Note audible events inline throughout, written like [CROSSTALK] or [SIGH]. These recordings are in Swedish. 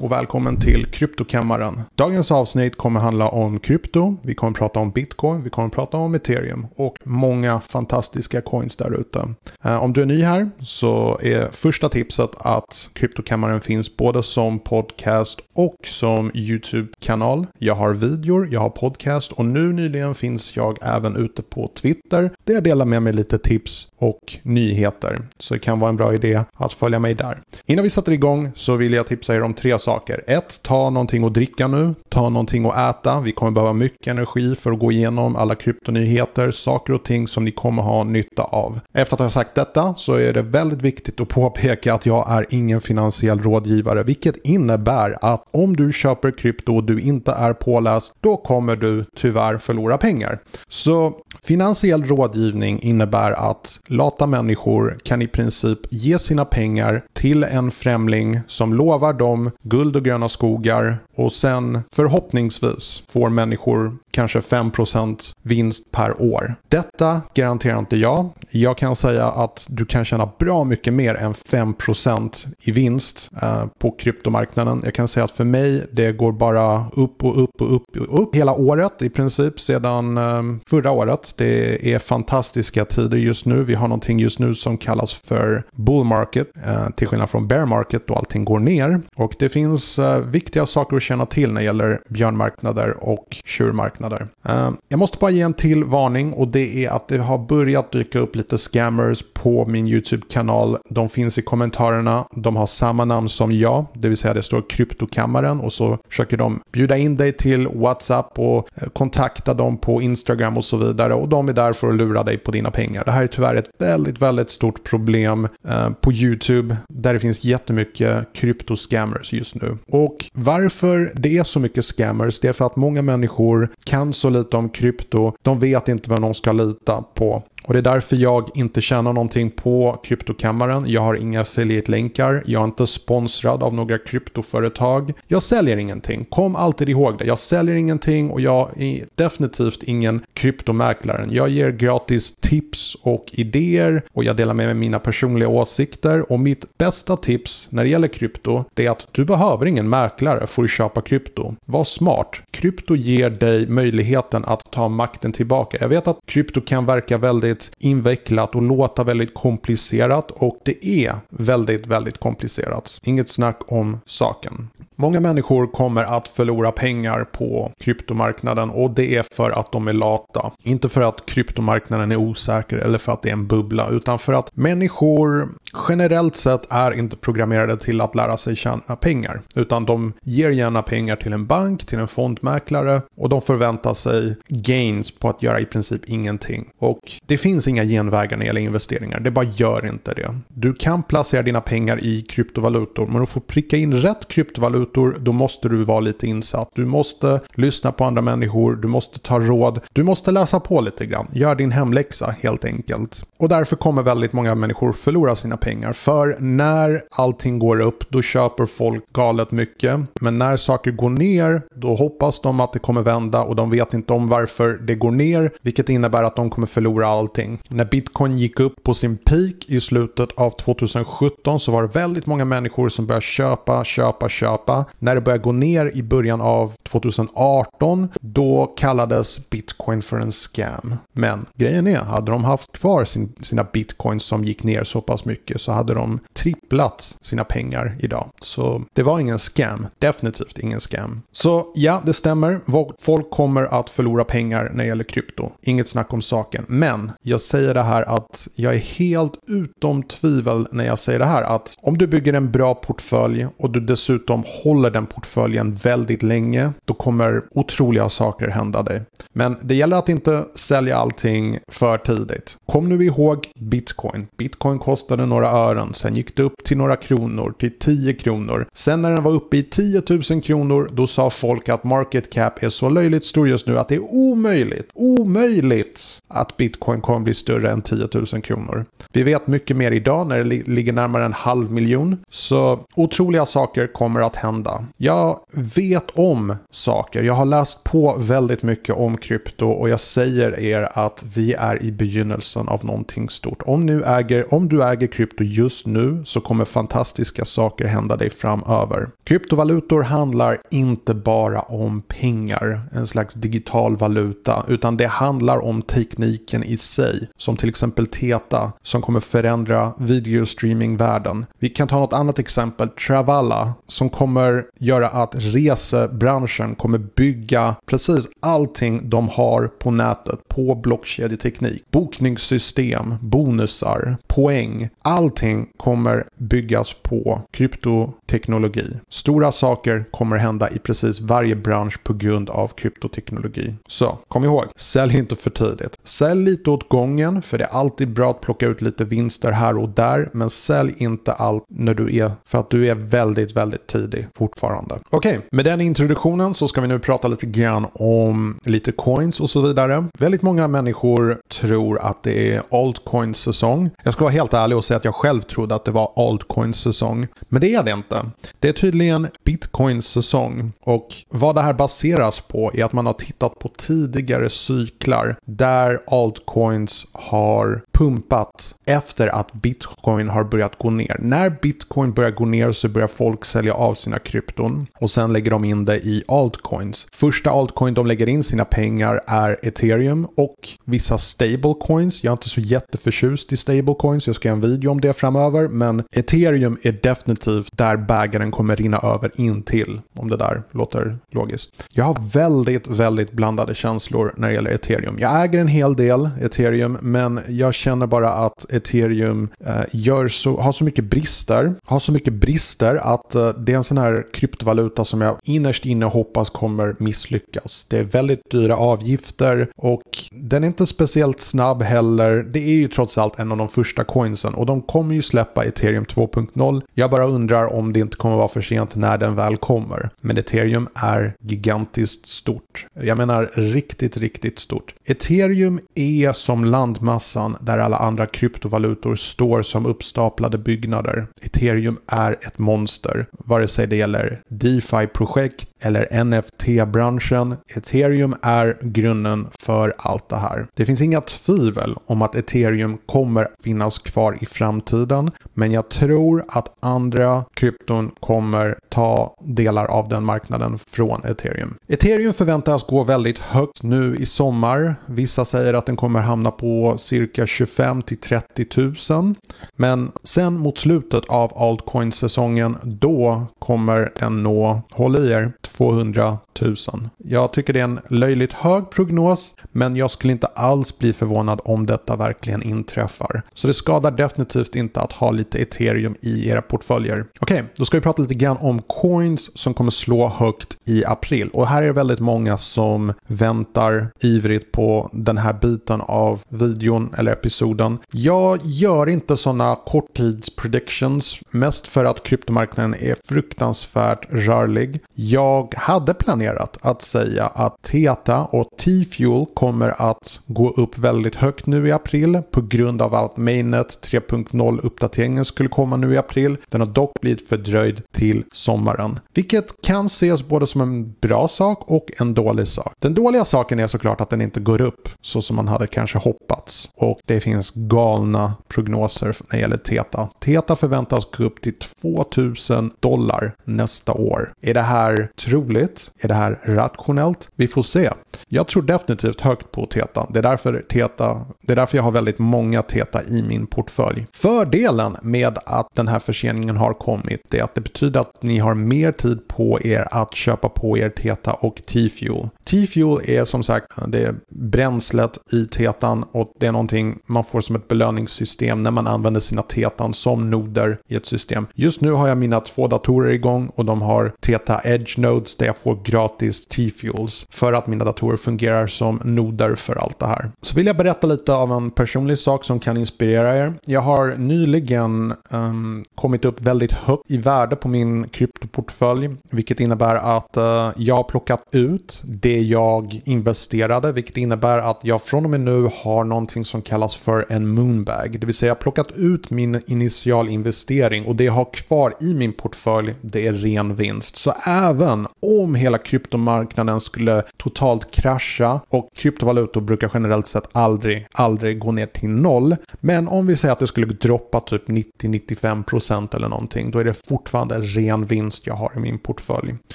och välkommen till Kryptokammaren. Dagens avsnitt kommer handla om krypto, vi kommer prata om bitcoin, vi kommer prata om ethereum och många fantastiska coins där ute. Eh, om du är ny här så är första tipset att Kryptokammaren finns både som podcast och som YouTube-kanal. Jag har videor, jag har podcast och nu nyligen finns jag även ute på Twitter där jag delar med mig lite tips och nyheter. Så det kan vara en bra idé att följa mig där. Innan vi sätter igång så vill jag tipsa er om tre saker. Ett, ta någonting att dricka nu. Ta någonting att äta. Vi kommer behöva mycket energi för att gå igenom alla kryptonyheter, saker och ting som ni kommer ha nytta av. Efter att ha sagt detta så är det väldigt viktigt att påpeka att jag är ingen finansiell rådgivare, vilket innebär att om du köper krypto och du inte är påläst, då kommer du tyvärr förlora pengar. Så finansiell rådgivning innebär att lata människor kan i princip ge sina pengar till en främling som lovar dem guld och gröna skogar och sen förhoppningsvis får människor kanske 5% vinst per år. Detta garanterar inte jag. Jag kan säga att du kan tjäna bra mycket mer än 5% i vinst eh, på kryptomarknaden. Jag kan säga att för mig det går bara upp och upp och upp och upp hela året i princip sedan eh, förra året. Det är fantastiska tider just nu. Vi har någonting just nu som kallas för bull market eh, till skillnad från bear market då allting går ner. Och det finns eh, viktiga saker att känna till när det gäller björnmarknader och tjurmarknader. Eh, jag måste bara ge en till varning och det är att det har börjat dyka upp lite scammers på min YouTube-kanal. De finns i kommentarerna. De har samma namn som jag, det vill säga det står kryptokammaren och så försöker de bjuda in dig till WhatsApp och eh, kontakta dem på Instagram och så vidare och de är där för att lura dig på dina pengar. Det här är tyvärr ett väldigt, väldigt stort problem eh, på YouTube där det finns jättemycket kryptoscammers just nu. Och varför det är så mycket scammers, det är för att många människor kan så lite om krypto. De vet inte vem de ska lita på. Och det är därför jag inte tjänar någonting på kryptokammaren. Jag har inga affiliate-länkar. Jag är inte sponsrad av några kryptoföretag. Jag säljer ingenting. Kom alltid ihåg det. Jag säljer ingenting och jag är definitivt ingen kryptomäklare. Jag ger gratis tips och idéer och jag delar med mig mina personliga åsikter. Och mitt bästa tips när det gäller krypto det är att du behöver ingen mäklare för att köpa krypto. Var smart. Krypto ger dig möjligheten att ta makten tillbaka. Jag vet att krypto kan verka väldigt väldigt invecklat och låta väldigt komplicerat och det är väldigt, väldigt komplicerat. Inget snack om saken. Många människor kommer att förlora pengar på kryptomarknaden och det är för att de är lata. Inte för att kryptomarknaden är osäker eller för att det är en bubbla utan för att människor generellt sett är inte programmerade till att lära sig tjäna pengar. Utan de ger gärna pengar till en bank, till en fondmäklare och de förväntar sig gains på att göra i princip ingenting. Och det finns inga genvägar när det gäller investeringar. Det bara gör inte det. Du kan placera dina pengar i kryptovalutor men du får pricka in rätt kryptovalutor kryptovalutor, då måste du vara lite insatt. Du måste lyssna på andra människor, du måste ta råd, du måste läsa på lite grann. Gör din hemläxa helt enkelt. Och därför kommer väldigt många människor förlora sina pengar. För när allting går upp, då köper folk galet mycket. Men när saker går ner, då hoppas de att det kommer vända och de vet inte om varför det går ner, vilket innebär att de kommer förlora allting. När bitcoin gick upp på sin peak i slutet av 2017 så var det väldigt många människor som började köpa, köpa, köpa när det började gå ner i början av 2018, då kallades bitcoin för en scam. Men grejen är, hade de haft kvar sin, sina bitcoins som gick ner så pass mycket så hade de tripplat sina pengar idag. Så det var ingen scam. Definitivt ingen scam. Så ja, det stämmer. Folk kommer att förlora pengar när det gäller krypto. Inget snack om saken. Men jag säger det här att jag är helt utom tvivel när jag säger det här att om du bygger en bra portfölj och du dessutom håller den portföljen väldigt länge, då kommer otroliga saker hända dig. Men det gäller att inte sälja allting för tidigt. Kom nu ihåg bitcoin. Bitcoin kostade några ören, sen gick det upp till några kronor, till 10 kronor. Sen när den var uppe i 10 000 kronor, då sa folk att market cap är så löjligt stor just nu att det är omöjligt, omöjligt att bitcoin kommer bli större än 10 000 kronor. Vi vet mycket mer idag när det ligger närmare en halv miljon. Så otroliga saker kommer att hända hända. Jag vet om saker. Jag har läst på väldigt mycket om krypto och jag säger er att vi är i begynnelsen av någonting stort. Om, nu äger, om du äger krypto just nu så kommer fantastiska saker hända dig framöver. Kryptovalutor handlar inte bara om pengar, en slags digital valuta, utan det handlar om tekniken i sig. Som till exempel Teta som kommer förändra videostreamingvärlden. Vi kan ta något annat exempel, Travala, som kommer kommer göra att resebranschen kommer bygga precis allting de har på nätet på blockkedjeteknik. Bokningssystem, bonusar, poäng. Allting kommer byggas på kryptoteknologi. Stora saker kommer hända i precis varje bransch på grund av kryptoteknologi. Så kom ihåg, sälj inte för tidigt. Sälj lite åt gången för det är alltid bra att plocka ut lite vinster här och där. Men sälj inte allt när du är, för att du är väldigt, väldigt tidig fortfarande. Okej, okay, med den introduktionen så ska vi nu prata lite grann om lite coins och så vidare. Väldigt många människor tror att det är altcoins säsong. Jag ska vara helt ärlig och säga att jag själv trodde att det var altcoins säsong. Men det är det inte. Det är tydligen bitcoins säsong. Och vad det här baseras på är att man har tittat på tidigare cyklar där altcoins har pumpat efter att bitcoin har börjat gå ner. När bitcoin börjar gå ner så börjar folk sälja av sina krypton och sen lägger de in det i altcoins. Första altcoin de lägger in sina pengar är ethereum och vissa stablecoins. Jag är inte så jätteförtjust i stablecoins, jag ska göra en video om det framöver, men ethereum är definitivt där bägaren kommer rinna över in till, om det där låter logiskt. Jag har väldigt, väldigt blandade känslor när det gäller ethereum. Jag äger en hel del ethereum, men jag känner bara att ethereum eh, gör så, har så mycket brister, har så mycket brister att eh, det är en sån här kryptovaluta som jag innerst inne hoppas kommer misslyckas. Det är väldigt dyra avgifter och den är inte speciellt snabb heller. Det är ju trots allt en av de första coinsen och de kommer ju släppa ethereum 2.0. Jag bara undrar om det inte kommer vara för sent när den väl kommer. Men ethereum är gigantiskt stort. Jag menar riktigt, riktigt stort. Ethereum är som landmassan där alla andra kryptovalutor står som uppstaplade byggnader. Ethereum är ett monster, vare sig det gäller DeFi-projekt eller NFT-branschen. Ethereum är grunden för allt det här. Det finns inga tvivel om att ethereum kommer finnas kvar i framtiden, men jag tror att andra krypton kommer ta delar av den marknaden från ethereum. Ethereum förväntas gå väldigt högt nu i sommar. Vissa säger att den kommer hamna på cirka 25 till 30 000. Men sen mot slutet av altcoin-säsongen då kommer den nå, håll i er, 200 000. Jag tycker det är en löjligt hög prognos, men jag skulle inte alls bli förvånad om detta verkligen inträffar. Så det skadar definitivt inte att ha lite ethereum i era portföljer. Okej, okay, då ska vi prata lite grann om coins som kommer slå högt i april. Och här är det väldigt många som väntar ivrigt på den här biten av videon eller episoden. Jag gör inte sådana korttidspredictions, mest för att kryptomarknaden är fruktansvärt rörlig. Jag jag hade planerat att säga att Teta och T-Fuel kommer att gå upp väldigt högt nu i april på grund av att Mainnet 3.0 uppdateringen skulle komma nu i april. Den har dock blivit fördröjd till sommaren, vilket kan ses både som en bra sak och en dålig sak. Den dåliga saken är såklart att den inte går upp så som man hade kanske hoppats och det finns galna prognoser när det gäller Teta. Teta förväntas gå upp till 2000 dollar nästa år. Är det här troligt? Är det här rationellt? Vi får se. Jag tror definitivt högt på Teta. Det är därför, teta, det är därför jag har väldigt många Teta i min portfölj. Fördelen med att den här förseningen har kommit är att det betyder att ni har mer tid på er att köpa på er Teta och T-Fuel. T-Fuel är som sagt det är bränslet i Tetan och det är någonting man får som ett belöningssystem när man använder sina Tetan som noder i ett system. Just nu har jag mina två datorer igång och de har Teta Edge Node downloads där jag får gratis T-fuels för att mina datorer fungerar som noder för allt det här. Så vill jag berätta lite av en personlig sak som kan inspirera er. Jag har nyligen um, kommit upp väldigt högt i värde på min kryptoportfölj, vilket innebär att uh, jag har plockat ut det jag investerade, vilket innebär att jag från och med nu har någonting som kallas för en moonbag, det vill säga jag har plockat ut min initial investering och det jag har kvar i min portfölj, det är ren vinst. Så även om hela kryptomarknaden skulle totalt krascha och kryptovalutor brukar generellt sett aldrig, aldrig gå ner till noll. Men om vi säger att det skulle droppa typ 90-95% eller någonting, då är det fortfarande ren vinst jag har i min portfölj.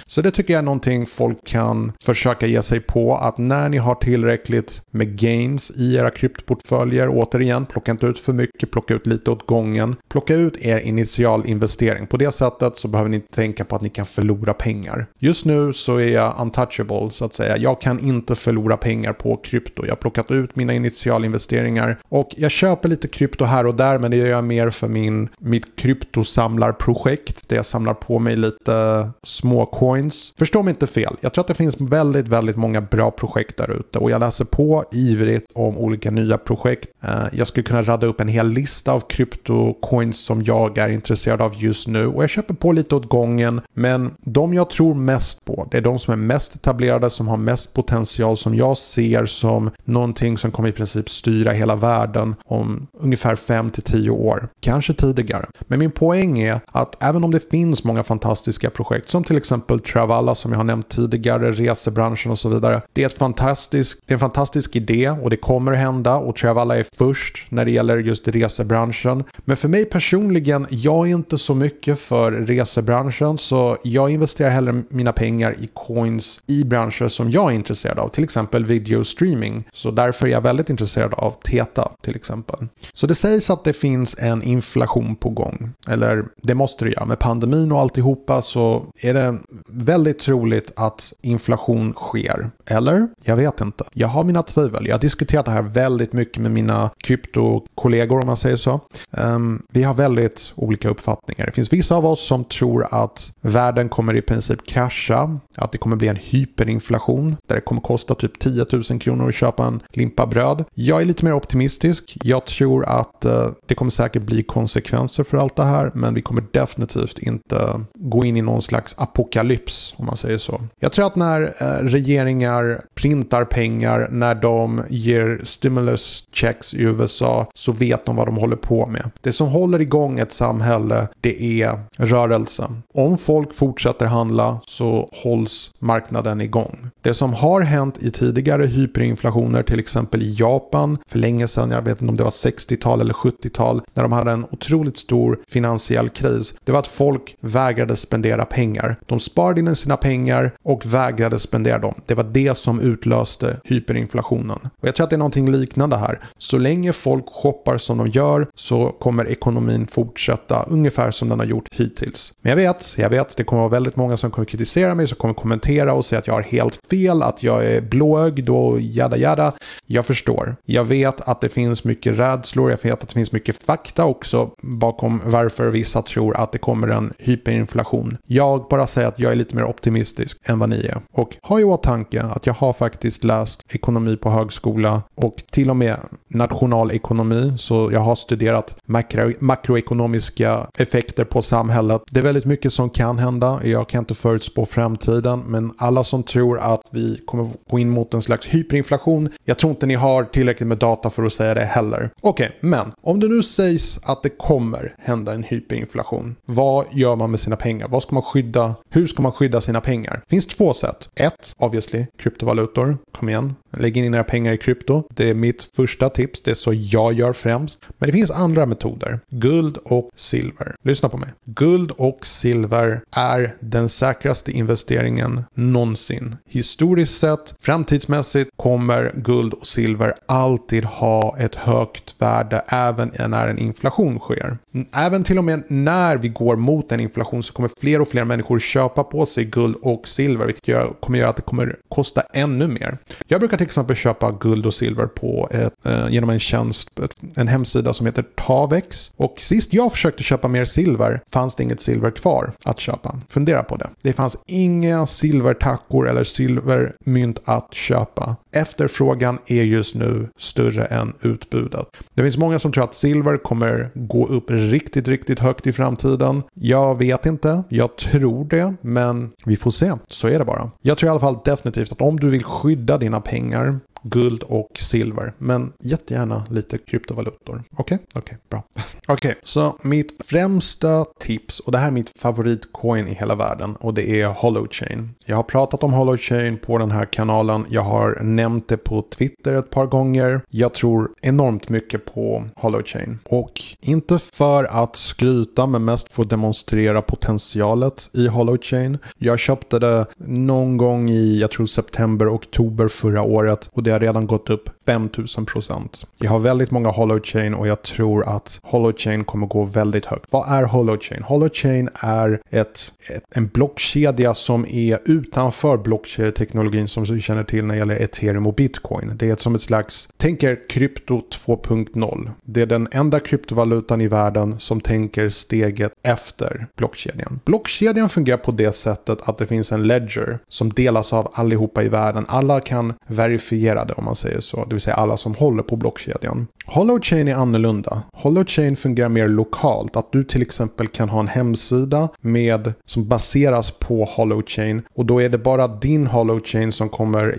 Så det tycker jag är någonting folk kan försöka ge sig på, att när ni har tillräckligt med gains i era kryptoportföljer, återigen, plocka inte ut för mycket, plocka ut lite åt gången, plocka ut er initialinvestering. På det sättet så behöver ni inte tänka på att ni kan förlora pengar. Just nu så är jag untouchable så att säga. Jag kan inte förlora pengar på krypto. Jag har plockat ut mina initialinvesteringar och jag köper lite krypto här och där men det gör jag mer för min, mitt kryptosamlarprojekt där jag samlar på mig lite små coins. Förstå mig inte fel. Jag tror att det finns väldigt, väldigt många bra projekt där ute och jag läser på ivrigt om olika nya projekt. Eh, jag skulle kunna radda upp en hel lista av kryptocoins som jag är intresserad av just nu och jag köper på lite åt gången men de jag tror mest på det är de som är mest etablerade som har mest potential som jag ser som någonting som kommer i princip styra hela världen om ungefär 5 till 10 år. Kanske tidigare. Men min poäng är att även om det finns många fantastiska projekt som till exempel Travalla som jag har nämnt tidigare, resebranschen och så vidare. Det är, ett fantastisk, det är en fantastisk idé och det kommer hända och Travalla är först när det gäller just resebranschen. Men för mig personligen, jag är inte så mycket för resebranschen så jag investerar hellre mina pengar i coins i branscher som jag är intresserad av, till exempel video streaming. Så därför är jag väldigt intresserad av TETA till exempel. Så det sägs att det finns en inflation på gång. Eller det måste det göra. Med pandemin och alltihopa så är det väldigt troligt att inflation sker. Eller? Jag vet inte. Jag har mina tvivel. Jag har diskuterat det här väldigt mycket med mina kryptokollegor om man säger så. Um, vi har väldigt olika uppfattningar. Det finns vissa av oss som tror att världen kommer i princip krascha. Att det kommer bli en hyperinflation där det kommer kosta typ 10 000 kronor att köpa en limpa bröd. Jag är lite mer optimistisk. Jag tror att eh, det kommer säkert bli konsekvenser för allt det här men vi kommer definitivt inte gå in i någon slags apokalyps om man säger så. Jag tror att när eh, regeringar printar pengar, när de ger stimulus checks i USA så vet de vad de håller på med. Det som håller igång ett samhälle det är rörelsen. Om folk fortsätter handla så hålls marknaden igång. Det som har hänt i tidigare hyperinflationer, till exempel i Japan för länge sedan, jag vet inte om det var 60-tal eller 70-tal, när de hade en otroligt stor finansiell kris, det var att folk vägrade spendera pengar. De sparade in sina pengar och vägrade spendera dem. Det var det som utlöste hyperinflationen. Och jag tror att det är någonting liknande här. Så länge folk shoppar som de gör så kommer ekonomin fortsätta ungefär som den har gjort hittills. Men jag vet, jag vet, det kommer vara väldigt många som kommer kritisera mig, som kommer kommentera och säga att jag har helt fel, att jag är blåögd och jada jada. Jag förstår. Jag vet att det finns mycket rädslor, jag vet att det finns mycket fakta också bakom varför vissa tror att det kommer en hyperinflation. Jag bara säger att jag är lite mer optimistisk än vad ni är. Och ha i åtanke att jag har faktiskt läst ekonomi på högskola och till och med nationalekonomi. Så jag har studerat makro, makroekonomiska effekter på samhället. Det är väldigt mycket som kan hända. Jag kan inte förutspå framtiden. Men alla som tror att vi kommer gå in mot en slags hyperinflation. Jag tror inte ni har tillräckligt med data för att säga det heller. Okej, okay, men om det nu sägs att det kommer hända en hyperinflation. Vad gör man med sina pengar? Vad ska man skydda? Hur ska man skydda sina pengar? Det finns två sätt. Ett, obviously, kryptovalutor. Kom igen, lägg in era pengar i krypto. Det är mitt första tips. Det är så jag gör främst. Men det finns andra metoder. Guld och silver. Lyssna på mig. Guld och silver är den säkraste investeringen någonsin. Historiskt sett, framtidsmässigt kommer guld och silver alltid ha ett högt värde även när en inflation sker. Även till och med när vi går mot en inflation så kommer kommer fler och fler människor köpa på sig guld och silver, vilket gör, kommer göra att det kommer kosta ännu mer. Jag brukar till exempel köpa guld och silver på ett, eh, genom en tjänst, en hemsida som heter Tavex. Och sist jag försökte köpa mer silver fanns det inget silver kvar att köpa. Fundera på det. Det fanns inga silvertackor eller silvermynt att köpa. Efterfrågan är just nu större än utbudet. Det finns många som tror att silver kommer gå upp riktigt, riktigt högt i framtiden. Jag vet inte. Jag tror det, men vi får se. Så är det bara. Jag tror i alla fall definitivt att om du vill skydda dina pengar guld och silver. Men jättegärna lite kryptovalutor. Okej? Okay? Okej, okay, bra. [LAUGHS] Okej, okay, så mitt främsta tips, och det här är mitt favoritcoin i hela världen, och det är Holochain. Jag har pratat om Holochain på den här kanalen. Jag har nämnt det på Twitter ett par gånger. Jag tror enormt mycket på Holochain. Och inte för att skryta, men mest för att demonstrera potentialet i Holochain. Jag köpte det någon gång i, jag tror september, oktober förra året. Och det har redan gått upp 5000%. Jag har väldigt många Holochain och jag tror att Holochain kommer gå väldigt högt. Vad är Holochain? Holochain är ett, ett, en blockkedja som är utanför blockkedjeteknologin som vi känner till när det gäller ethereum och bitcoin. Det är som ett slags, tänk er krypto 2.0. Det är den enda kryptovalutan i världen som tänker steget efter blockkedjan. Blockkedjan fungerar på det sättet att det finns en ledger som delas av allihopa i världen. Alla kan verifiera det om man säger så det vill säga alla som håller på blockkedjan. Holochain är annorlunda. Holochain fungerar mer lokalt. Att du till exempel kan ha en hemsida med, som baseras på Holochain och då är det bara din Holochain som kommer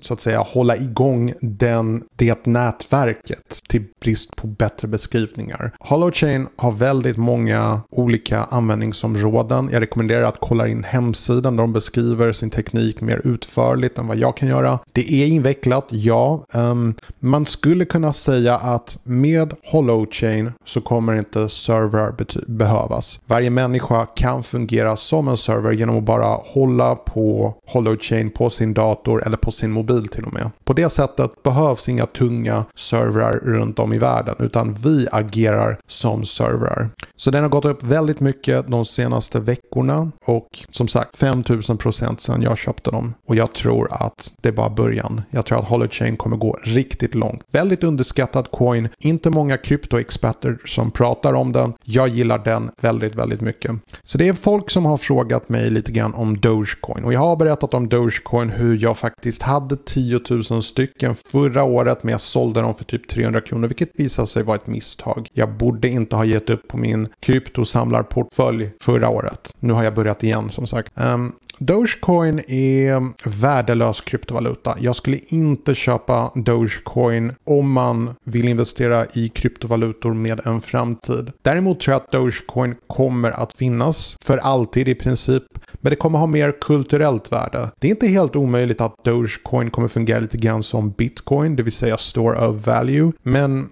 så att säga hålla igång den, det nätverket till brist på bättre beskrivningar. Holochain har väldigt många olika användningsområden. Jag rekommenderar att kolla in hemsidan där de beskriver sin teknik mer utförligt än vad jag kan göra. Det är invecklat, ja. Um, man skulle kunna säga att med Holochain så kommer inte servrar behövas. Varje människa kan fungera som en server genom att bara hålla på Holochain på sin dator eller på sin mobil till och med. På det sättet behövs inga tunga servrar runt om i världen utan vi agerar som servrar. Så den har gått upp väldigt mycket de senaste veckorna och som sagt 5000% sedan jag köpte dem. Och jag tror att det är bara början. Jag tror att Holochain kommer gå riktigt långt. Väldigt underskattad coin. Inte många kryptoexperter som pratar om den. Jag gillar den väldigt, väldigt mycket. Så det är folk som har frågat mig lite grann om Dogecoin. Och jag har berättat om Dogecoin hur jag faktiskt hade 10 000 stycken förra året men jag sålde dem för typ 300 kronor vilket visade sig vara ett misstag. Jag borde inte ha gett upp på min kryptosamlarportfölj förra året. Nu har jag börjat igen som sagt. Um, Dogecoin är värdelös kryptovaluta. Jag skulle inte köpa Dogecoin om man vill investera i kryptovalutor med en framtid. Däremot tror jag att Dogecoin kommer att finnas för alltid i princip. Men det kommer ha mer kulturellt värde. Det är inte helt omöjligt att Dogecoin kommer fungera lite grann som Bitcoin, det vill säga store of value. Men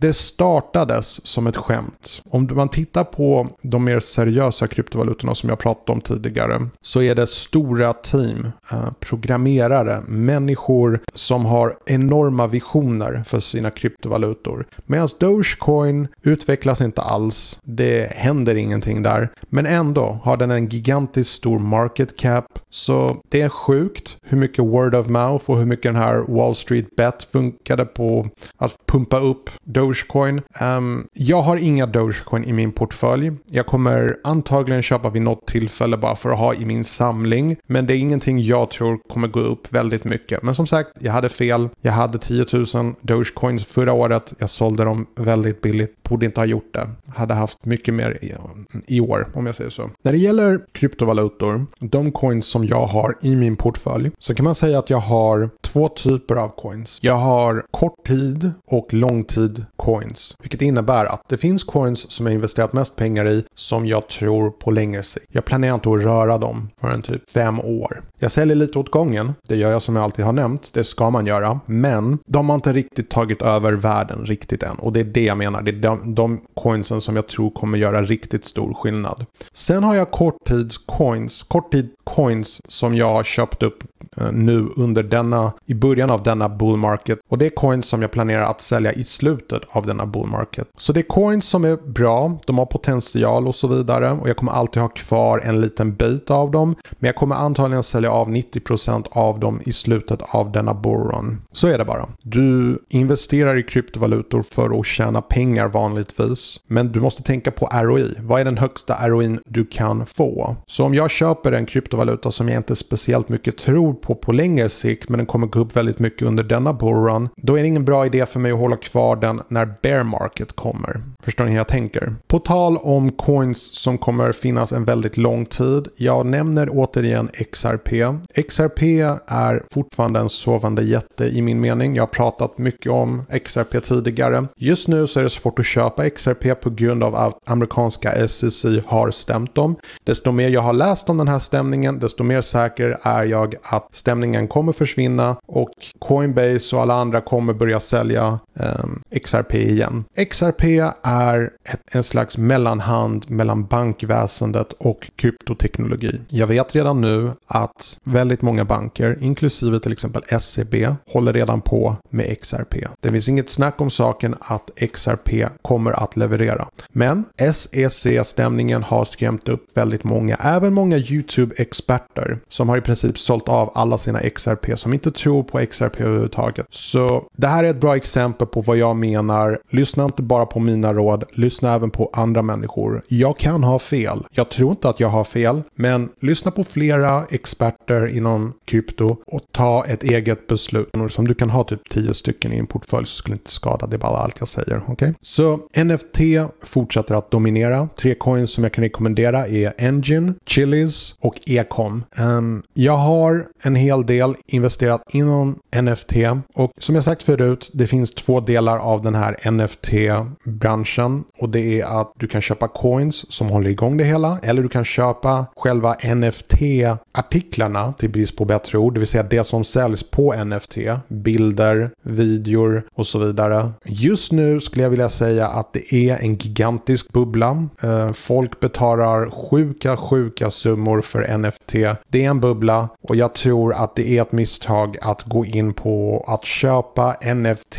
det startades som ett skämt. Om man tittar på de mer seriösa kryptovalutorna som jag pratade om tidigare så är det stora team, eh, programmerare, människor som har enorma visioner för sina kryptovalutor. Medan Dogecoin utvecklas inte alls. Det händer ingenting där. Men ändå har den en gigantiskt stor market cap. Så det är sjukt hur mycket word of mouth och hur mycket den här Wall Street Bet funkade på att pumpa upp Dogecoin. Um, jag har inga Dogecoin i min portfölj. Jag kommer antagligen köpa vid något tillfälle bara för att ha i min samling. Men det är ingenting jag tror kommer gå upp väldigt mycket. Men som sagt, jag hade fel. Jag hade 10 000 Dogecoins förra året. Jag sålde dem väldigt billigt. Borde inte ha gjort det. Hade haft mycket mer i, i år om jag säger så. När det gäller kryptovalutor, de coins som jag har i min portfölj, så kan man säga att jag har två typer av coins. Jag har kort tid och lång tid coins. Vilket innebär att det finns coins som jag investerat mest pengar i som jag tror på längre sikt. Jag planerar inte att röra dem förrän typ fem år. Jag säljer lite åt gången. Det gör jag som jag alltid har nämnt. Det ska man göra. Men de har inte riktigt tagit över världen riktigt än. Och det är det jag menar. Det är de, de coinsen som jag tror kommer göra riktigt stor skillnad. Sen har jag korttidscoins. Korttid coins som jag har köpt upp Eh, nu under denna, i början av denna bull market. Och det är coins som jag planerar att sälja i slutet av denna bull market. Så det är coins som är bra, de har potential och så vidare. Och jag kommer alltid ha kvar en liten bit av dem. Men jag kommer antagligen sälja av 90% av dem i slutet av denna bullrun. Så är det bara. Du investerar i kryptovalutor för att tjäna pengar vanligtvis. Men du måste tänka på ROI. Vad är den högsta ROI du kan få? Så om jag köper en kryptovaluta som jag inte speciellt mycket tror på på längre sikt men den kommer gå upp väldigt mycket under denna bullrun. Då är det ingen bra idé för mig att hålla kvar den när bear market kommer. Förstår ni hur jag tänker? På tal om coins som kommer finnas en väldigt lång tid. Jag nämner återigen XRP. XRP är fortfarande en sovande jätte i min mening. Jag har pratat mycket om XRP tidigare. Just nu så är det svårt att köpa XRP på grund av att amerikanska SEC har stämt dem. Desto mer jag har läst om den här stämningen, desto mer säker är jag att stämningen kommer försvinna och Coinbase och alla andra kommer börja sälja eh, XRP igen. XRP är ett, en slags mellanhand mellan bankväsendet och kryptoteknologi. Jag vet redan nu att väldigt många banker, inklusive till exempel SEB, håller redan på med XRP. Det finns inget snack om saken att XRP kommer att leverera. Men SEC-stämningen har skrämt upp väldigt många, även många YouTube-experter som har i princip sålt av alla sina XRP som inte tror på XRP överhuvudtaget. Så det här är ett bra exempel på vad jag menar. Lyssna inte bara på mina råd, lyssna även på andra människor. Jag kan ha fel. Jag tror inte att jag har fel, men lyssna på flera experter inom krypto och ta ett eget beslut. Som du kan ha typ tio stycken i en portfölj så skulle inte skada. Det är bara allt jag säger. Okay? Så NFT fortsätter att dominera. Tre coins som jag kan rekommendera är Engine, Chilis och Ecom. Um, jag har en en hel del investerat inom NFT och som jag sagt förut, det finns två delar av den här NFT-branschen och det är att du kan köpa coins som håller igång det hela eller du kan köpa själva NFT-artiklarna till brist på bättre ord, det vill säga det som säljs på NFT, bilder, videor och så vidare. Just nu skulle jag vilja säga att det är en gigantisk bubbla. Eh, folk betalar sjuka, sjuka summor för NFT. Det är en bubbla och jag tror att det är ett misstag att gå in på att köpa NFT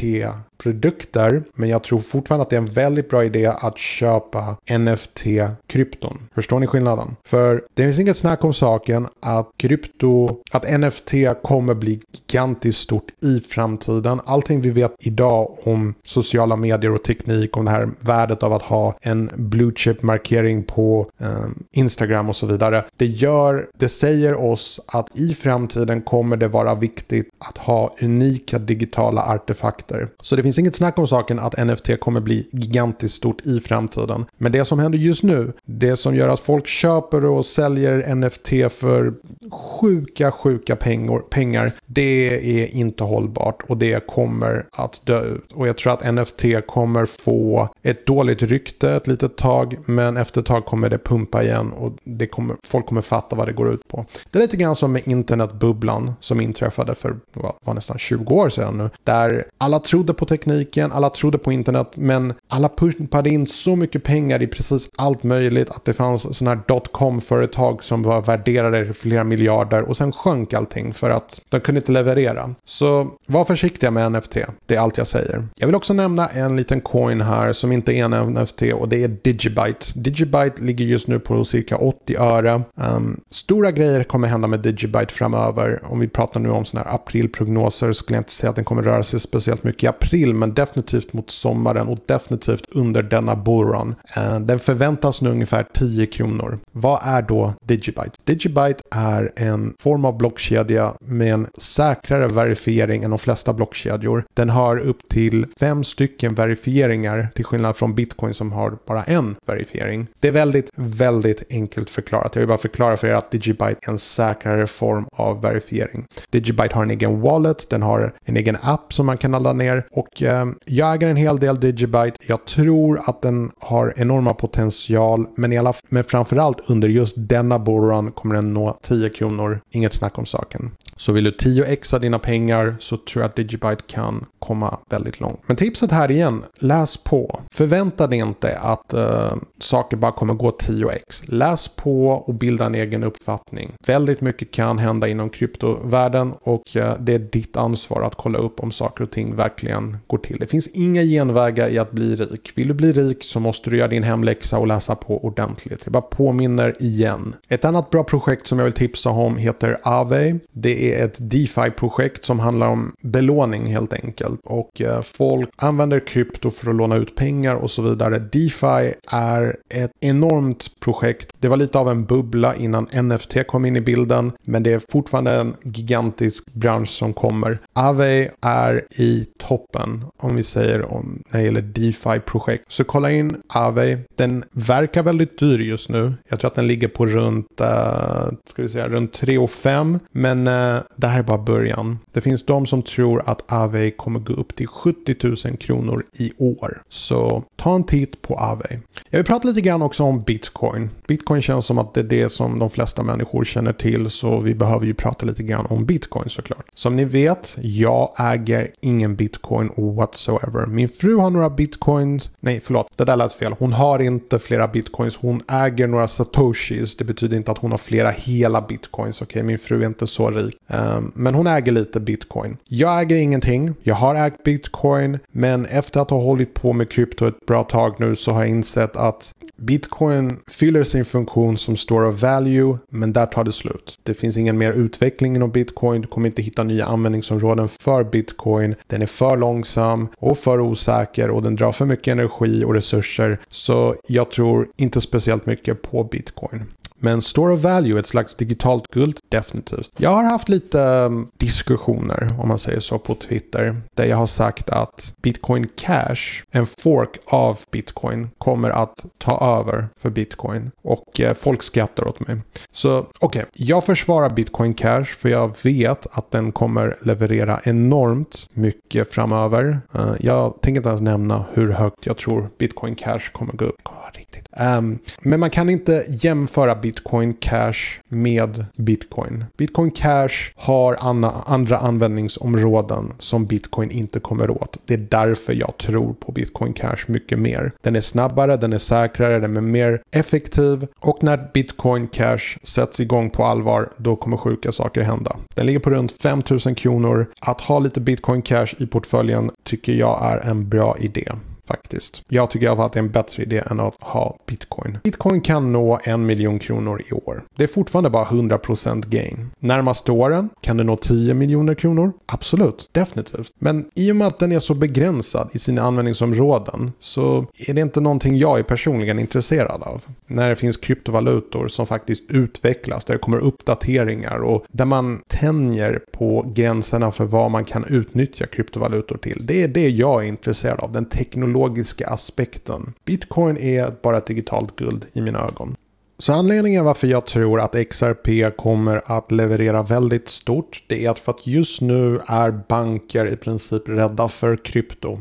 produkter. Men jag tror fortfarande att det är en väldigt bra idé att köpa NFT-krypton. Förstår ni skillnaden? För det finns inget snack om saken att krypto, att NFT kommer bli gigantiskt stort i framtiden. Allting vi vet idag om sociala medier och teknik, om det här värdet av att ha en blue chip markering på eh, Instagram och så vidare. Det gör, det säger oss att i framtiden kommer det vara viktigt att ha unika digitala artefakter. Så det finns finns inget snack om saken att NFT kommer bli gigantiskt stort i framtiden. Men det som händer just nu, det som gör att folk köper och säljer NFT för sjuka, sjuka pengar, pengar det är inte hållbart och det kommer att dö ut. Och jag tror att NFT kommer få ett dåligt rykte ett litet tag, men efter ett tag kommer det pumpa igen och det kommer, folk kommer fatta vad det går ut på. Det är lite grann som med internetbubblan som inträffade för vad, var nästan 20 år sedan nu, där alla trodde på teknik tekniken, alla trodde på internet, men alla pumpade in så mycket pengar i precis allt möjligt att det fanns sådana här dotcom-företag som var värderade till flera miljarder och sen sjönk allting för att de kunde inte leverera. Så var försiktiga med NFT, det är allt jag säger. Jag vill också nämna en liten coin här som inte är en NFT och det är Digibyte. Digibyte ligger just nu på cirka 80 öre. Um, stora grejer kommer hända med Digibyte framöver. Om vi pratar nu om sådana här aprilprognoser skulle jag inte säga att den kommer röra sig speciellt mycket i april men definitivt mot sommaren och definitivt under denna bullrun. Eh, den förväntas nu ungefär 10 kronor. Vad är då Digibyte? Digibyte är en form av blockkedja med en säkrare verifiering än de flesta blockkedjor. Den har upp till fem stycken verifieringar till skillnad från bitcoin som har bara en verifiering. Det är väldigt, väldigt enkelt förklarat. Jag vill bara förklara för er att Digibyte är en säkrare form av verifiering. Digibyte har en egen wallet, den har en egen app som man kan ladda ner och eh, jag äger en hel del Digibyte. Jag tror att den har enorma potential, men, i alla, men framförallt under just denna bullrun kommer den nå 10 kronor. Inget snack om saken. Så vill du 10xa dina pengar så tror jag att Digibyte kan komma väldigt långt. Men tipset här igen, läs på. Förvänta dig inte att eh, saker bara kommer gå 10x. Läs på och bilda en egen uppfattning. Väldigt mycket kan hända inom kryptovärlden och eh, det är ditt ansvar att kolla upp om saker och ting verkligen går till. Det finns inga genvägar i att bli rik. Vill du bli rik så måste du göra din hemläxa och läsa på ordentligt. Jag bara påminner igen. Ett annat bra projekt som jag vill tipsa om heter Aave. Det är ett DeFi-projekt som handlar om belåning helt enkelt. Och eh, folk använder krypto för att låna ut pengar och så vidare. DeFi är ett enormt projekt. Det var lite av en bubbla innan NFT kom in i bilden. Men det är fortfarande en gigantisk bransch som kommer. Aave är i toppen om vi säger om när det gäller DeFi-projekt. Så kolla in Aave. Den verkar väldigt dyr just nu. Jag tror att den ligger på runt, uh, ska vi säga, runt 3 och 5. Men uh, det här är bara början. Det finns de som tror att Aave kommer gå upp till 70 000 kronor i år. Så ta en titt på Aave. Jag vill prata lite grann också om Bitcoin. Bitcoin känns som att det är det som de flesta människor känner till. Så vi behöver ju prata lite grann om Bitcoin såklart. Som ni vet, jag äger ingen Bitcoin whatsoever. Min fru har några Bitcoins. Nej, förlåt. Det där lät fel. Hon har inte flera Bitcoins. Hon äger några Satoshis. Det betyder inte att hon har flera hela Bitcoins. Okej, okay? min fru är inte så rik. Um, men hon äger lite Bitcoin. Jag äger ingenting. Jag har ägt Bitcoin. Men efter att ha hållit på med krypto ett bra tag nu så har jag insett att Bitcoin fyller sin funktion som store of value, men där tar det slut. Det finns ingen mer utveckling inom Bitcoin. Du kommer inte hitta nya användningsområden för Bitcoin. Den är för långsam och för osäker och den drar för mycket energi och resurser. Så jag tror inte speciellt mycket på Bitcoin. Men Store of Value, ett slags digitalt guld, definitivt. Jag har haft lite ehm, diskussioner, om man säger så, på Twitter. Där jag har sagt att Bitcoin Cash, en fork av Bitcoin, kommer att ta över för Bitcoin. Och eh, folk skrattar åt mig. Så okej, okay. jag försvarar Bitcoin Cash för jag vet att den kommer leverera enormt mycket framöver. Eh, jag tänker inte ens nämna hur högt jag tror Bitcoin Cash kommer gå upp riktigt. Um, men man kan inte jämföra Bitcoin Cash med Bitcoin. Bitcoin Cash har anna, andra användningsområden som Bitcoin inte kommer åt. Det är därför jag tror på Bitcoin Cash mycket mer. Den är snabbare, den är säkrare, den är mer effektiv och när Bitcoin Cash sätts igång på allvar då kommer sjuka saker hända. Den ligger på runt 5000 kronor. Att ha lite Bitcoin Cash i portföljen tycker jag är en bra idé faktiskt. Jag tycker i alla fall att det är en bättre idé än att ha bitcoin. Bitcoin kan nå en miljon kronor i år. Det är fortfarande bara 100% gain. Närmaste åren kan det nå 10 miljoner kronor. Absolut, definitivt. Men i och med att den är så begränsad i sina användningsområden så är det inte någonting jag är personligen intresserad av. När det finns kryptovalutor som faktiskt utvecklas, där det kommer uppdateringar och där man tänjer på gränserna för vad man kan utnyttja kryptovalutor till. Det är det jag är intresserad av, den teknologiska teknologiska aspekten. Bitcoin är bara ett digitalt guld i mina ögon. Så anledningen varför jag tror att XRP kommer att leverera väldigt stort det är att för att just nu är banker i princip rädda för krypto.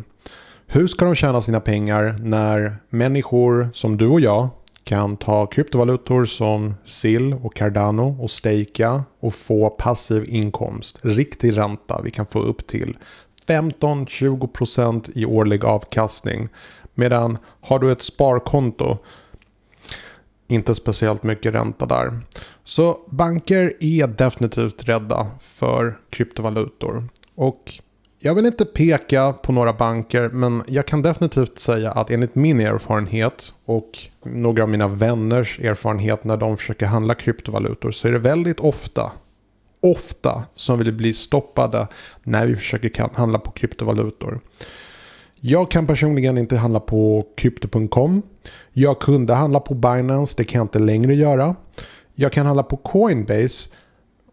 Hur ska de tjäna sina pengar när människor som du och jag kan ta kryptovalutor som SIL och Cardano och stejka och få passiv inkomst, riktig ränta. Vi kan få upp till 15-20% i årlig avkastning. Medan har du ett sparkonto inte speciellt mycket ränta där. Så banker är definitivt rädda för kryptovalutor. Och jag vill inte peka på några banker men jag kan definitivt säga att enligt min erfarenhet och några av mina vänners erfarenhet när de försöker handla kryptovalutor så är det väldigt ofta ofta som vill bli stoppade när vi försöker handla på kryptovalutor. Jag kan personligen inte handla på krypto.com. Jag kunde handla på Binance, det kan jag inte längre göra. Jag kan handla på Coinbase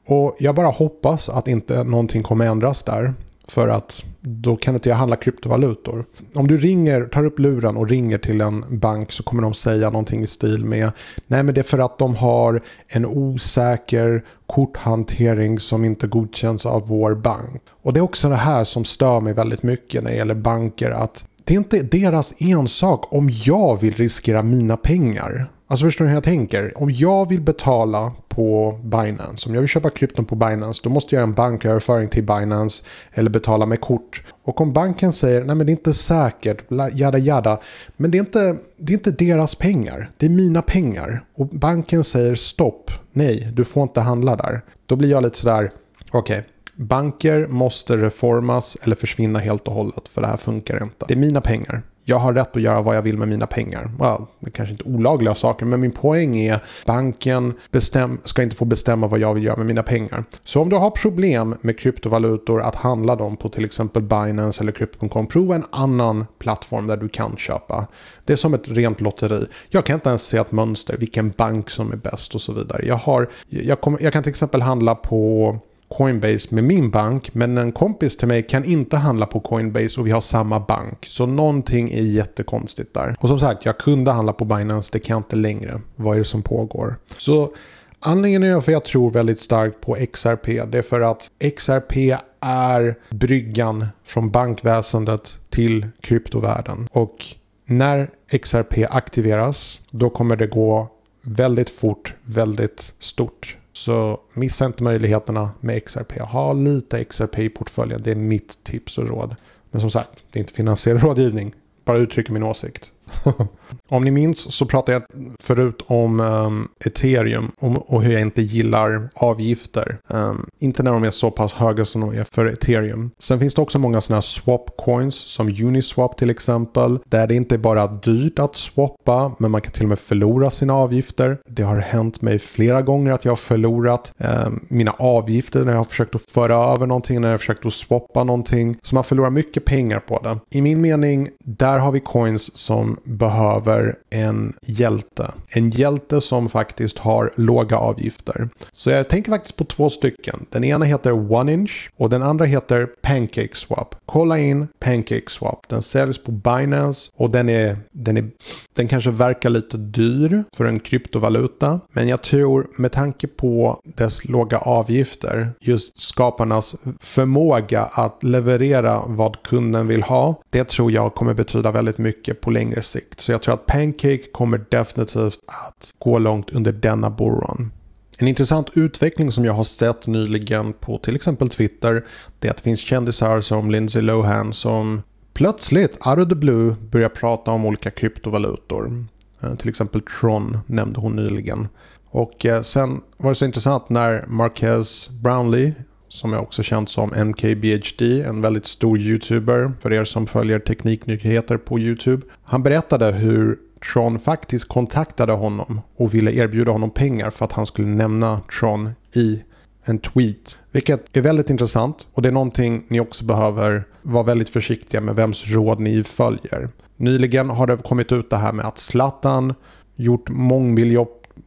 och jag bara hoppas att inte någonting kommer ändras där. För att då kan inte jag handla kryptovalutor. Om du ringer, tar upp luren och ringer till en bank så kommer de säga någonting i stil med Nej men det är för att de har en osäker korthantering som inte godkänns av vår bank. Och det är också det här som stör mig väldigt mycket när det gäller banker att det är inte deras ensak om jag vill riskera mina pengar. Alltså förstår ni hur jag tänker? Om jag vill betala på Binance, om jag vill köpa krypton på Binance, då måste jag göra en banköverföring till Binance eller betala med kort. Och om banken säger, nej men det är inte säkert, jada jada, men det är inte, det är inte deras pengar, det är mina pengar. Och banken säger stopp, nej, du får inte handla där. Då blir jag lite sådär, okej, okay, Banker måste reformas eller försvinna helt och hållet för det här funkar inte. Det är mina pengar jag har rätt att göra vad jag vill med mina pengar. Well, det kanske inte olagliga saker, men min poäng är banken bestäm, ska inte få bestämma vad jag vill göra med mina pengar. Så om du har problem med kryptovalutor att handla dem på till exempel Binance eller Crypto.com, prova en annan plattform där du kan köpa. Det är som ett rent lotteri. Jag kan inte ens se ett mönster, vilken bank som är bäst och så vidare. Jag, har, jag, kom, jag kan till exempel handla på Coinbase med min bank men en kompis till mig kan inte handla på Coinbase och vi har samma bank. Så någonting är jättekonstigt där. Och som sagt, jag kunde handla på Binance, det kan jag inte längre. Vad är det som pågår? Så anledningen är för jag tror väldigt starkt på XRP. Det är för att XRP är bryggan från bankväsendet till kryptovärlden. Och när XRP aktiveras, då kommer det gå väldigt fort, väldigt stort. Så missa inte möjligheterna med XRP. Ha lite XRP i portföljen. Det är mitt tips och råd. Men som sagt, det är inte finansiell rådgivning. Bara uttrycker min åsikt. [LAUGHS] om ni minns så pratade jag förut om um, ethereum och hur jag inte gillar avgifter. Um, inte när de är så pass höga som de är för ethereum. Sen finns det också många sådana här swap coins som Uniswap till exempel. Där det inte är bara dyrt att swappa men man kan till och med förlora sina avgifter. Det har hänt mig flera gånger att jag har förlorat um, mina avgifter när jag har försökt att föra över någonting, när jag har försökt att swappa någonting. Så man förlorar mycket pengar på det. I min mening, där har vi coins som behöver en hjälte. En hjälte som faktiskt har låga avgifter. Så jag tänker faktiskt på två stycken. Den ena heter OneInch och den andra heter PancakeSwap. Kolla in PancakeSwap. Den säljs på Binance och den är, den är, den kanske verkar lite dyr för en kryptovaluta. Men jag tror med tanke på dess låga avgifter, just skaparnas förmåga att leverera vad kunden vill ha. Det tror jag kommer betyda väldigt mycket på längre sikt. Så jag tror att Pancake kommer definitivt att gå långt under denna boron. En intressant utveckling som jag har sett nyligen på till exempel Twitter det är att det finns kändisar som Lindsay Lohan som plötsligt, out of the blue, börjar prata om olika kryptovalutor. Eh, till exempel Tron nämnde hon nyligen. Och eh, sen var det så intressant när Marquez Brownlee som är också känd som MKBHD, en väldigt stor YouTuber för er som följer tekniknyheter på YouTube. Han berättade hur Tron faktiskt kontaktade honom och ville erbjuda honom pengar för att han skulle nämna Tron i en tweet. Vilket är väldigt intressant och det är någonting ni också behöver vara väldigt försiktiga med vems råd ni följer. Nyligen har det kommit ut det här med att Zlatan gjort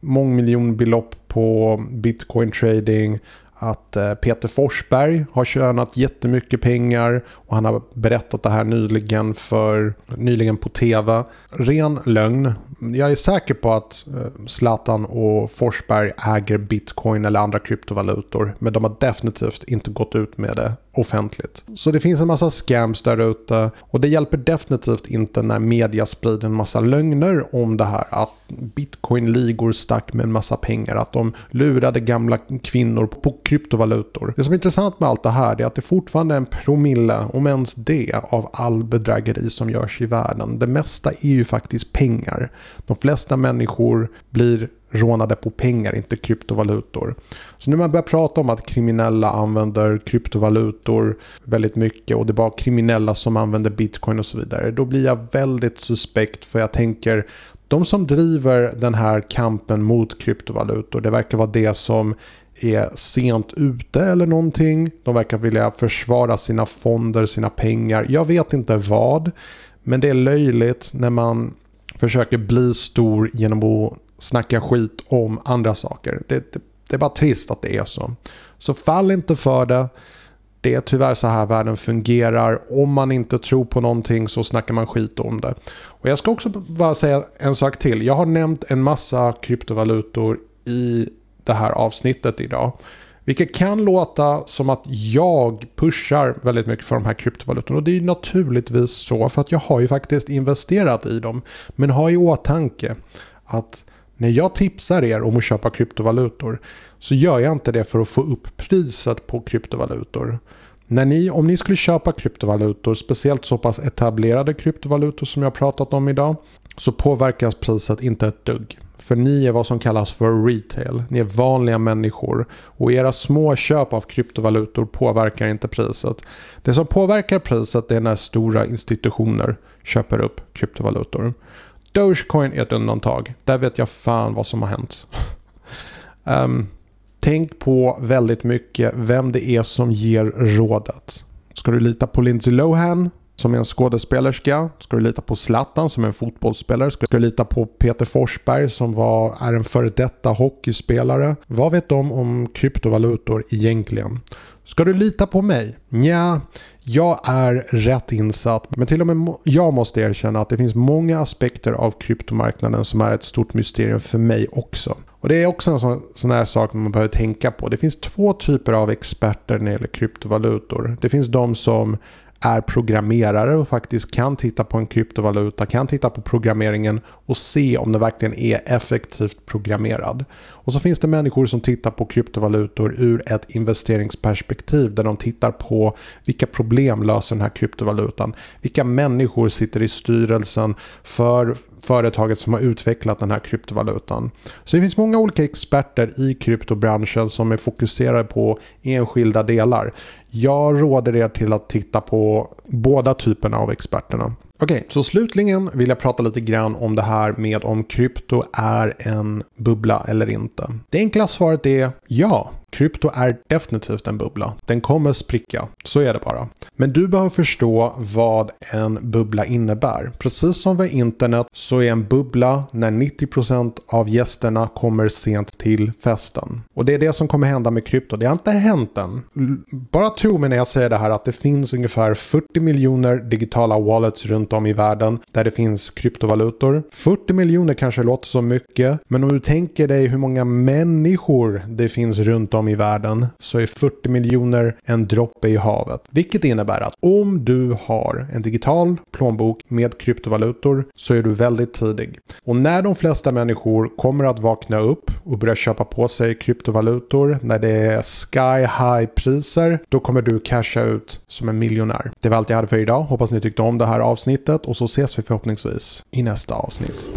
mångmiljonbelopp på bitcoin trading att eh, Peter Forsberg har tjänat jättemycket pengar och han har berättat det här nyligen, för, nyligen på tv. Ren lögn. Jag är säker på att eh, Zlatan och Forsberg äger bitcoin eller andra kryptovalutor. Men de har definitivt inte gått ut med det offentligt. Så det finns en massa scams där ute och det hjälper definitivt inte när media sprider en massa lögner om det här att bitcoin-ligor stack med en massa pengar, att de lurade gamla kvinnor på kryptovalutor. Det som är intressant med allt det här är att det fortfarande är en promille, om ens det, av all bedrägeri som görs i världen. Det mesta är ju faktiskt pengar. De flesta människor blir rånade på pengar, inte kryptovalutor. Så nu man börjar prata om att kriminella använder kryptovalutor väldigt mycket och det är bara kriminella som använder bitcoin och så vidare. Då blir jag väldigt suspekt för jag tänker de som driver den här kampen mot kryptovalutor, det verkar vara det som är sent ute eller någonting. De verkar vilja försvara sina fonder, sina pengar. Jag vet inte vad. Men det är löjligt när man försöker bli stor genom att snacka skit om andra saker. Det, det, det, är bara trist att det är så. Så fall inte för det. Det är tyvärr så här världen fungerar. Om man inte tror på någonting så snackar man skit om det. Och jag ska också bara säga en sak till. Jag har nämnt en massa kryptovalutor i det här avsnittet idag. Vilket kan låta som att jag pushar väldigt mycket för de här kryptovalutorna. Och det är ju naturligtvis så för att jag har ju faktiskt investerat i dem. Men ha i åtanke att när jag tipsar er om att köpa kryptovalutor så gör jag inte det för att få upp priset på kryptovalutor. När ni, om ni skulle köpa kryptovalutor, speciellt så pass etablerade kryptovalutor som jag pratat om idag, så påverkas priset inte ett dugg. För ni är vad som kallas för retail. Ni är vanliga människor. Och era små köp av kryptovalutor påverkar inte priset. Det som påverkar priset är när stora institutioner köper upp kryptovalutor. Dogecoin är ett undantag. Där vet jag fan vad som har hänt. um, [LAUGHS] tänk på väldigt mycket vem det är som ger rådet. Ska du lita på Lindsay Lohan som är en skådespelerska? Ska du lita på Zlatan som är en fotbollsspelare? Ska du lita på Peter Forsberg som var, är en före detta hockeyspelare? Vad vet de om kryptovalutor egentligen? Ska du lita på mig? Ja, jag är rätt insatt. Men till och med jag måste erkänna att det finns många aspekter av kryptomarknaden som är ett stort mysterium för mig också. Och det är också en sån, sån här sak man behöver tänka på. Det finns två typer av experter när det gäller kryptovalutor. Det finns de som är programmerare och faktiskt kan titta på en kryptovaluta, kan titta på programmeringen och se om den verkligen är effektivt programmerad. Och så finns det människor som tittar på kryptovalutor ur ett investeringsperspektiv där de tittar på vilka problem löser den här kryptovalutan. Vilka människor sitter i styrelsen för företaget som har utvecklat den här kryptovalutan. Så det finns många olika experter i kryptobranschen som är fokuserade på enskilda delar. Jag råder er till att titta på båda typerna av experterna. Okej, okay, så slutligen vill jag prata lite grann om det här med om krypto är en bubbla eller inte. Det enkla svaret är ja. Krypto är definitivt en bubbla. Den kommer spricka. Så är det bara. Men du behöver förstå vad en bubbla innebär. Precis som vid internet så är en bubbla när 90% av gästerna kommer sent till festen. Och det är det som kommer hända med krypto. Det har inte hänt än. Bara tro mig när jag säger det här att det finns ungefär 40 miljoner digitala wallets runt om i världen där det finns kryptovalutor. 40 miljoner kanske låter som mycket, men om du tänker dig hur många människor det finns runt om i världen så är 40 miljoner en droppe i havet. Vilket innebär att om du har en digital plånbok med kryptovalutor så är du väldigt tidig. Och när de flesta människor kommer att vakna upp och börja köpa på sig kryptovalutor när det är sky high priser då kommer du casha ut som en miljonär. Det var allt jag hade för idag. Hoppas ni tyckte om det här avsnittet avsnittet och så ses vi förhoppningsvis i nästa avsnitt.